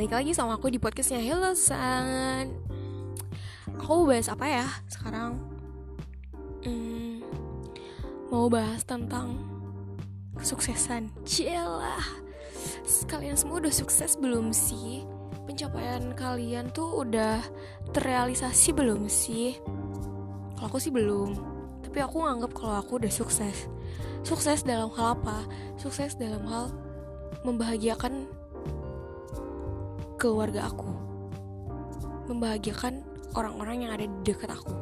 balik lagi sama aku di podcastnya Hello San Aku bahas apa ya sekarang? Hmm, mau bahas tentang kesuksesan Cielah Kalian semua udah sukses belum sih? Pencapaian kalian tuh udah terrealisasi belum sih? Kalau aku sih belum Tapi aku nganggap kalau aku udah sukses Sukses dalam hal apa? Sukses dalam hal membahagiakan keluarga aku. Membahagiakan orang-orang yang ada di dekat aku.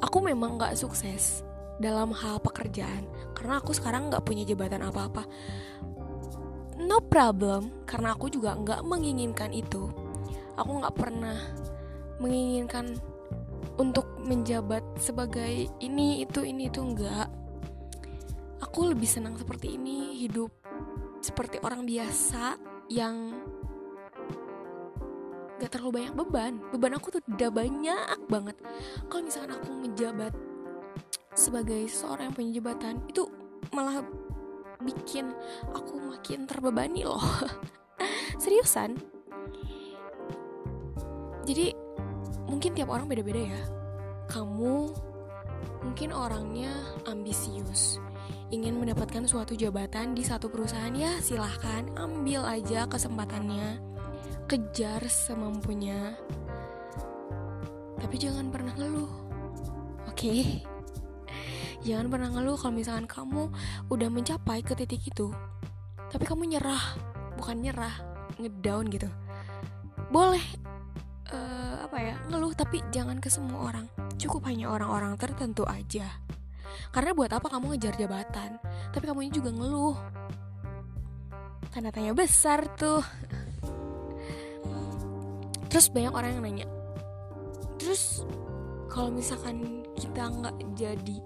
Aku memang gak sukses dalam hal pekerjaan karena aku sekarang gak punya jabatan apa-apa. No problem karena aku juga gak menginginkan itu. Aku gak pernah menginginkan untuk menjabat sebagai ini itu ini itu enggak aku lebih senang seperti ini hidup seperti orang biasa yang gak terlalu banyak beban. Beban aku tuh udah banyak banget. Kalau misalkan aku menjabat sebagai seorang yang punya jabatan itu malah bikin aku makin terbebani loh. Seriusan? Jadi mungkin tiap orang beda-beda ya. Kamu mungkin orangnya ambisius. Ingin mendapatkan suatu jabatan di satu perusahaan ya silahkan ambil aja kesempatannya kejar semampunya. Tapi jangan pernah ngeluh oke? Okay? jangan pernah ngeluh kalau misalkan kamu udah mencapai ke titik itu. Tapi kamu nyerah bukan nyerah ngedown gitu. Boleh uh, apa ya ngeluh tapi jangan ke semua orang. Cukup hanya orang-orang tertentu aja. Karena buat apa kamu ngejar jabatan? Tapi kamu juga ngeluh. Tanda tanya besar tuh terus banyak orang yang nanya. Terus kalau misalkan kita nggak jadi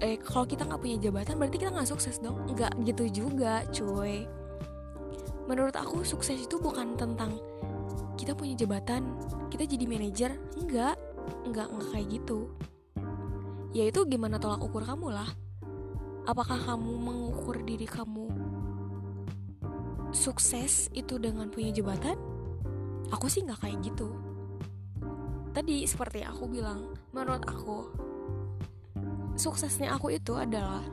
eh kalau kita nggak punya jabatan berarti kita nggak sukses dong? Nggak gitu juga cuy. Menurut aku sukses itu bukan tentang kita punya jabatan kita jadi manajer. Enggak enggak enggak kayak gitu. Ya itu gimana tolak ukur kamu lah. Apakah kamu mengukur diri kamu sukses itu dengan punya jabatan aku sih nggak kayak gitu. Tadi seperti aku bilang menurut aku suksesnya aku itu adalah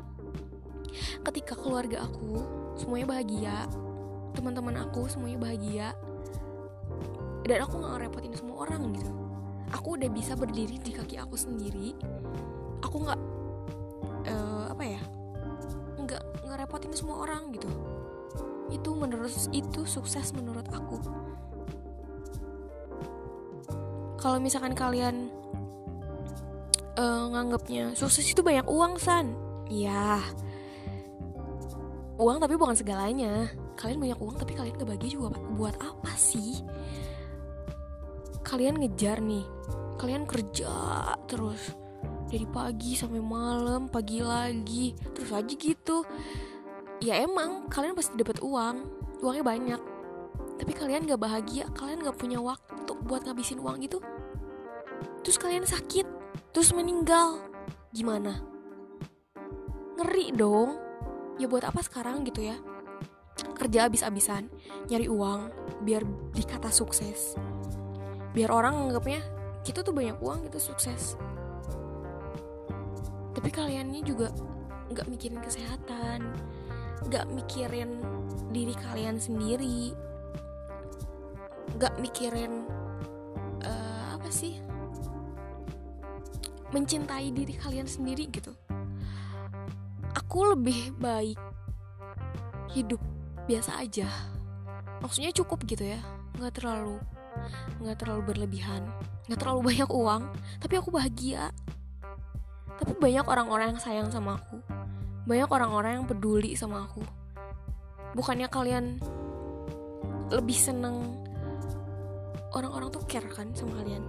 ketika keluarga aku semuanya bahagia teman-teman aku semuanya bahagia dan aku nggak ngerepotin semua orang gitu. Aku udah bisa berdiri di kaki aku sendiri. Aku nggak uh, apa ya nggak ngerepotin semua orang gitu. Itu menurut itu sukses menurut aku kalau misalkan kalian uh, nganggapnya sukses itu banyak uang san. Ya uang tapi bukan segalanya. Kalian banyak uang tapi kalian gak bagi juga. Buat apa sih? Kalian ngejar nih. Kalian kerja terus. Dari pagi sampai malam pagi lagi terus aja gitu. Ya emang kalian pasti dapat uang. Uangnya banyak. Tapi kalian gak bahagia. Kalian gak punya waktu buat ngabisin uang itu. Terus kalian sakit terus meninggal. Gimana? Ngeri dong. Ya buat apa sekarang gitu ya? Kerja abis-abisan nyari uang biar dikata sukses. Biar orang nganggapnya kita tuh banyak uang gitu sukses. Tapi kaliannya juga nggak mikirin kesehatan nggak mikirin diri kalian sendiri. Gak mikirin mencintai diri kalian sendiri gitu. Aku lebih baik hidup biasa aja. Maksudnya cukup gitu ya. Nggak terlalu nggak terlalu berlebihan. Nggak terlalu banyak uang tapi aku bahagia. Tapi banyak orang-orang yang sayang sama aku. Banyak orang-orang yang peduli sama aku. Bukannya kalian lebih seneng orang-orang tuh care kan sama kalian